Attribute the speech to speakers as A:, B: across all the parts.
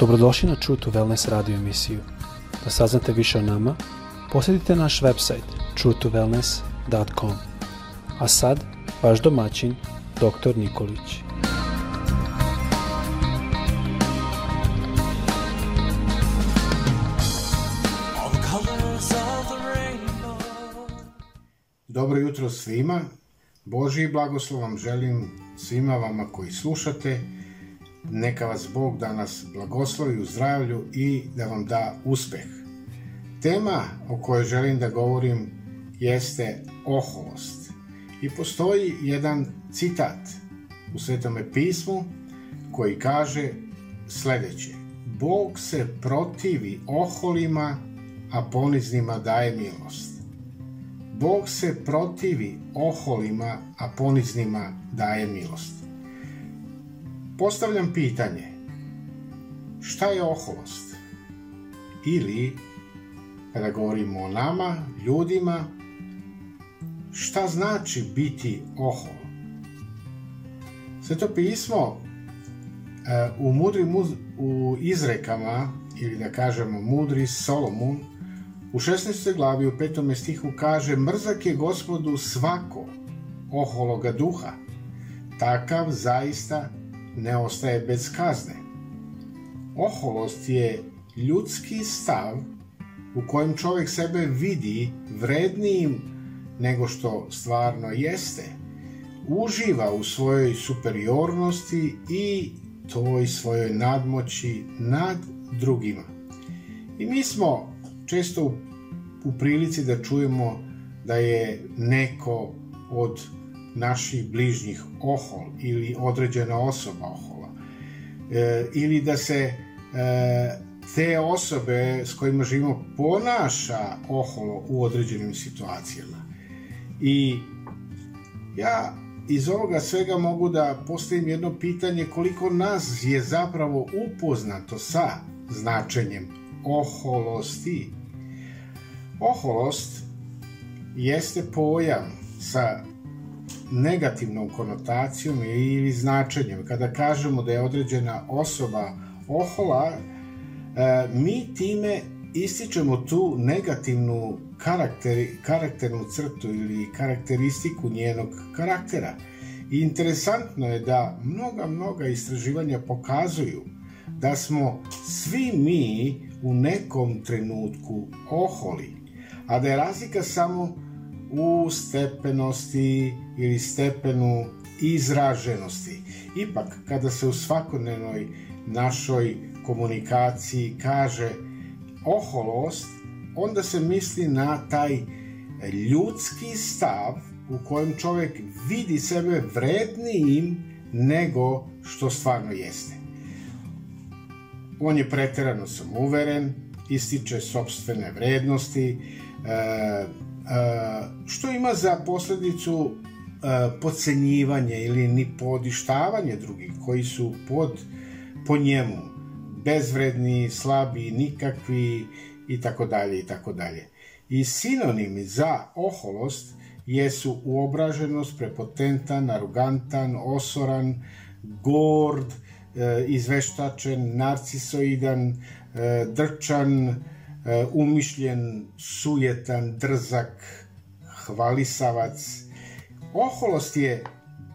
A: Dobrodošli na True to Wellness radio emisiju. Da saznate više o nama, posjetite naš website truetowellness.com. A sad, vaš domaćin, dr. Nikolić.
B: Dobro jutro svima. Božji blagoslov vam želim svima vama koji slušate. Neka vas Bog danas blagoslovi u zdravlju i da vam da uspeh. Tema o kojoj želim da govorim jeste oholost. I postoji jedan citat u Svetome pismu koji kaže sledeće. Bog se protivi oholima, a poniznima daje milost. Bog se protivi oholima, a poniznima daje milost. Postavljam pitanje, šta je oholost? Ili, kada govorimo o nama, ljudima, šta znači biti ohol? Sveto pismo e, u mudrim u izrekama, ili da kažemo mudri Solomon, u 16. glavi u 5. stihu kaže Mrzak je gospodu svako ohologa duha, takav zaista ne ostaje bez kazne. Oholost je ljudski stav u kojem čovjek sebe vidi vrednijim nego što stvarno jeste. Uživa u svojoj superiornosti i toj svojoj nadmoći nad drugima. I mi smo često u, prilici da čujemo da je neko od naših bližnjih ohol ili određena osoba ohola. E, ili da se e, te osobe s kojima živimo ponaša oholo u određenim situacijama. I ja iz ovoga svega mogu da postavim jedno pitanje koliko nas je zapravo upoznato sa značenjem oholosti? Oholost jeste pojam sa negativnom konotacijom ili značenjem. Kada kažemo da je određena osoba ohola, e, mi time ističemo tu negativnu karakter, karakternu crtu ili karakteristiku njenog karaktera. I interesantno je da mnoga, mnoga istraživanja pokazuju da smo svi mi u nekom trenutku oholi, a da je razlika samo u stepenosti ili stepenu izraženosti. Ipak, kada se u svakodnevnoj našoj komunikaciji kaže oholost, onda se misli na taj ljudski stav u kojem čovjek vidi sebe vrednijim nego što stvarno jeste. On je preterano samouveren, ističe sobstvene vrednosti, e, što ima za posledicu podcenjivanje ili ni podištavanje drugih koji su pod, po njemu bezvredni, slabi, nikakvi i tako dalje i tako dalje. I sinonimi za oholost jesu uobraženost, prepotentan, arogantan, osoran, gord, e, izveštačen, narcisoidan, e, drčan, E, umišljen, sujetan, drzak, hvalisavac. Oholost je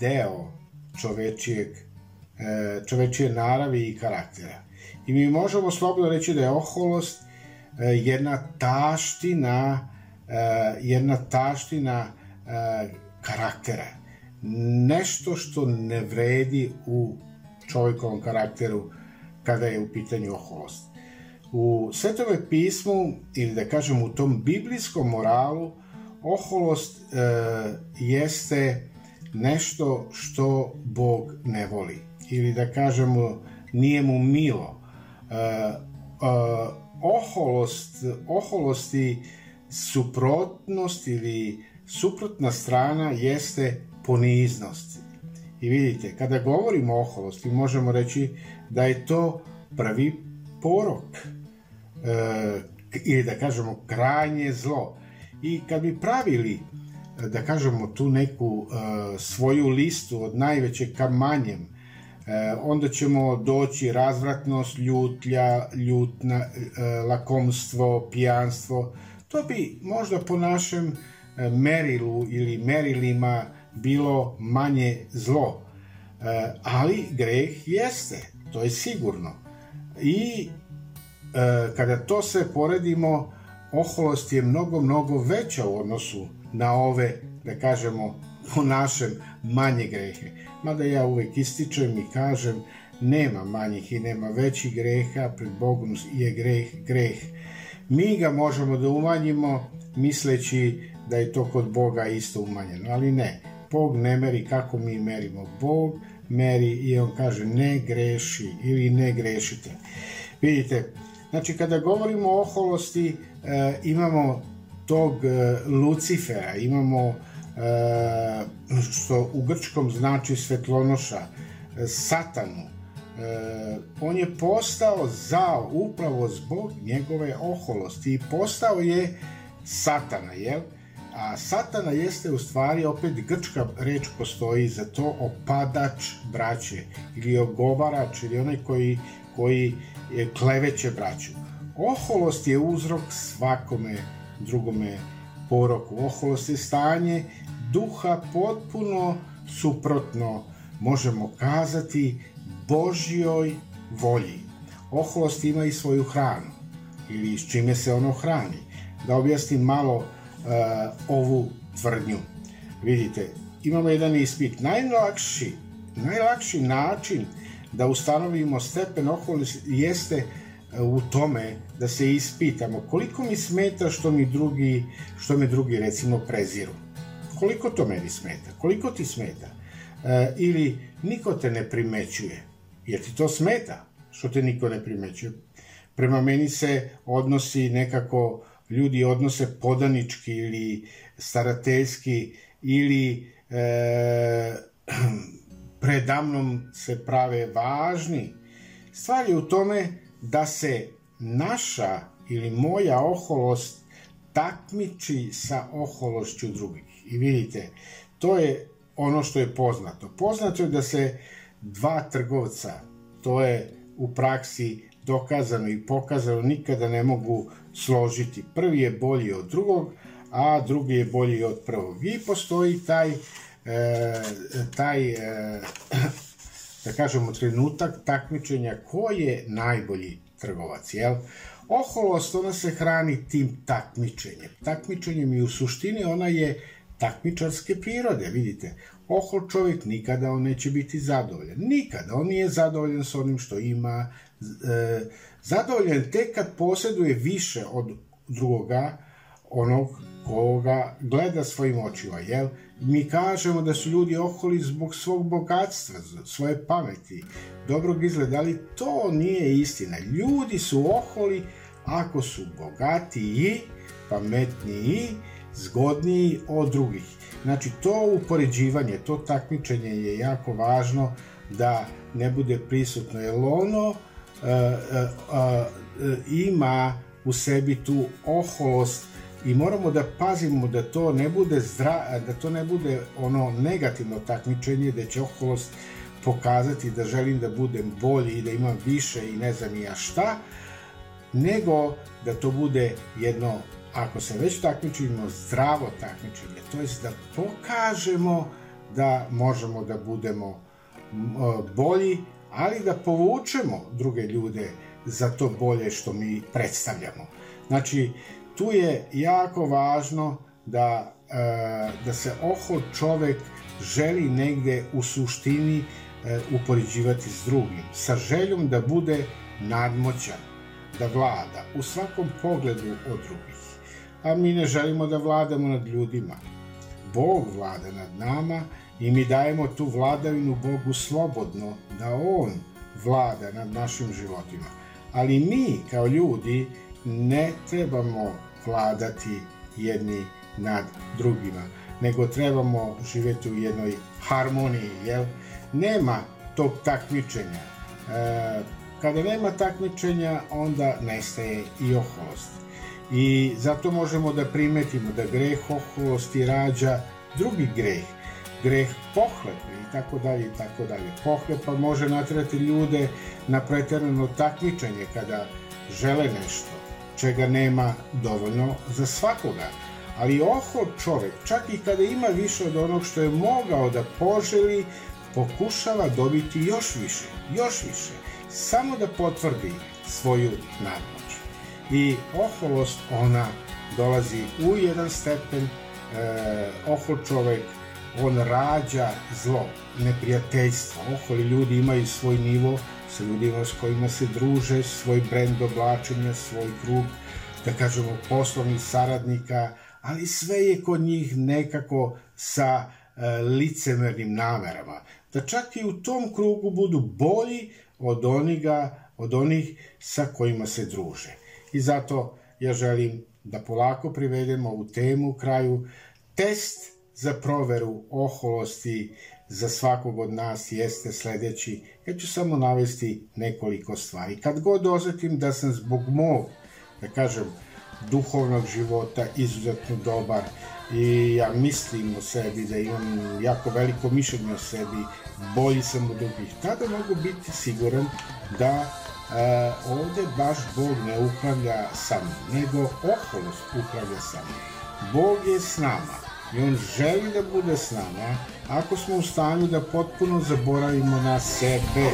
B: deo čovečijeg, e, čovečije naravi i karaktera. I mi možemo slobodno reći da je oholost e, jedna taština jedna taština karaktera. Nešto što ne vredi u čovjekovom karakteru kada je u pitanju oholost. U Svetome pismu, ili da kažem u tom biblijskom moralu, oholost e, jeste nešto što Bog ne voli. Ili da kažemo, nije mu milo. E, e, oholost, oholosti suprotnost ili suprotna strana jeste poniznost. I vidite, kada govorimo o oholosti, možemo reći da je to pravi porok e, ili da kažemo krajnje zlo. I kad bi pravili da kažemo tu neku e, svoju listu od najvećeg ka manjem, onda ćemo doći razvratnost, ljutlja, ljutna, e, lakomstvo, pijanstvo. To bi možda po našem e, merilu ili merilima bilo manje zlo. Ali greh jeste, to je sigurno. I kada to sve poredimo, oholost je mnogo, mnogo veća u odnosu na ove, da kažemo, po našem manje grehe. Mada ja uvek ističem i kažem, nema manjih i nema većih greha, pred Bogom je greh, greh. Mi ga možemo da umanjimo misleći da je to kod Boga isto umanjeno, ali ne. Bog ne meri kako mi merimo. Bog meri i on kaže ne greši ili ne grešite. Vidite, znači kada govorimo o oholosti, e, imamo tog e, Lucifera, imamo e, što u grčkom znači svetlonoša, satanu, on je postao zao upravo zbog njegove oholosti i postao je satana, jel? A satana jeste u stvari, opet grčka reč postoji za to opadač braće ili ogovarač ili onaj koji, koji kleveće braću. Oholost je uzrok svakome drugome poroku. Oholost je stanje duha potpuno suprotno, možemo kazati, Božjoj volji. Oholost ima i svoju hranu, ili s čime se ono hrani. Da objasnim malo uh, ovu tvrdnju. Vidite, imamo jedan ispit. Najlakši, najlakši način da ustanovimo stepen oholosti jeste e, u tome da se ispitamo. Koliko mi smeta što mi drugi, što me drugi recimo preziru? Koliko to meni smeta, koliko ti smeta, e, ili niko te ne primećuje, jer ti to smeta što te niko ne primećuje. Prema meni se odnosi nekako, ljudi odnose podanički ili starateljski ili e, predamnom se prave važni. Stvar je u tome da se naša ili moja oholost takmiči sa ohološću drugih. I vidite, to je ono što je poznato. Poznato je da se dva trgovca, to je u praksi dokazano i pokazano, nikada ne mogu složiti. Prvi je bolji od drugog, a drugi je bolji od prvog. I postoji taj, taj e, da kažemo, trenutak takmičenja ko je najbolji trgovac, jel? Oholost, ona se hrani tim takmičenjem. Takmičenjem i u suštini ona je takmičarske prirode, vidite. Ohol čovjek nikada on neće biti zadovoljan. Nikada. On nije zadovoljan s onim što ima. E, zadovoljan tek kad posjeduje više od drugoga, onog koga gleda svojim očima, jel? Mi kažemo da su ljudi oholi zbog svog bogatstva, svoje pameti, dobrog izgleda, ali to nije istina. Ljudi su oholi ako su bogatiji, pametniji, zgodniji od drugih. Znači, to upoređivanje, to takmičenje je jako važno da ne bude prisutno, jer ono uh, uh, uh, ima u sebi tu oholost i moramo da pazimo da to ne bude zdra, da to ne bude ono negativno takmičenje, da će oholost pokazati da želim da budem bolji i da imam više i ne znam ja šta, nego da to bude jedno ako se već takmičimo, zdravo takmičenje, to jest da pokažemo da možemo da budemo bolji, ali da povučemo druge ljude za to bolje što mi predstavljamo. Znači, tu je jako važno da, e, da se ohol čovek želi negde u suštini e, upoređivati s drugim, sa željom da bude nadmoćan, da vlada u svakom pogledu od drugih a mi ne želimo da vladamo nad ljudima. Bog vlada nad nama i mi dajemo tu vladavinu Bogu slobodno, da On vlada nad našim životima. Ali mi, kao ljudi, ne trebamo vladati jedni nad drugima, nego trebamo živeti u jednoj harmoniji, jel? Nema tog takmičenja. E, kada nema takmičenja, onda nestaje i oholost. I zato možemo da primetimo da greh oholosti rađa drugi greh. greh pohlepe i tako dalje i tako dalje. Pohlepa može natrati ljude na preterano takmičenje kada žele nešto, čega nema dovoljno za svakoga. Ali ohol čovek, čak i kada ima više od onog što je mogao da poželi, pokušava dobiti još više, još više, samo da potvrdi svoju nadmoć. I oholost, ona dolazi u jedan stepen, e, ohol čovek, on rađa zlo, neprijateljstvo. Oholi ljudi imaju svoj nivo sa ljudima s kojima se druže, svoj brend oblačenja, svoj krug, da kažemo, poslovnih saradnika, ali sve je kod njih nekako sa e, licemernim namerama. Da čak i u tom krugu budu bolji od oniga, od onih sa kojima se druže. I zato ja želim da polako privedemo ovu temu u kraju. Test za proveru oholosti za svakog od nas jeste sledeći. Ja ću samo navesti nekoliko stvari. Kad god ozetim da sam zbog mog, da kažem, duhovnog života izuzetno dobar i ja mislim o sebi da imam jako veliko mišljenje o sebi, bolji sam od drugih, tada mogu biti siguran da e, ovde baš Bog ne upravlja sa mnom, nego oholost upravlja sa mnom. Bog je s nama i On želi da bude s nama ako smo u stanju da potpuno zaboravimo na sebe.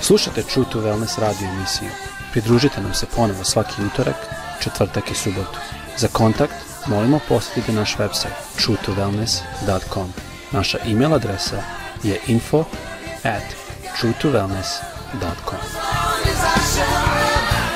A: Slušate True to Wellness radio emisiju. Pridružite nam se ponovo svaki utorak, četvrtak i subotu. Za kontakt molimo posjetite naš website truetowellness.com. Naša e-mail adresa je info at truetowellness.com. I should've live.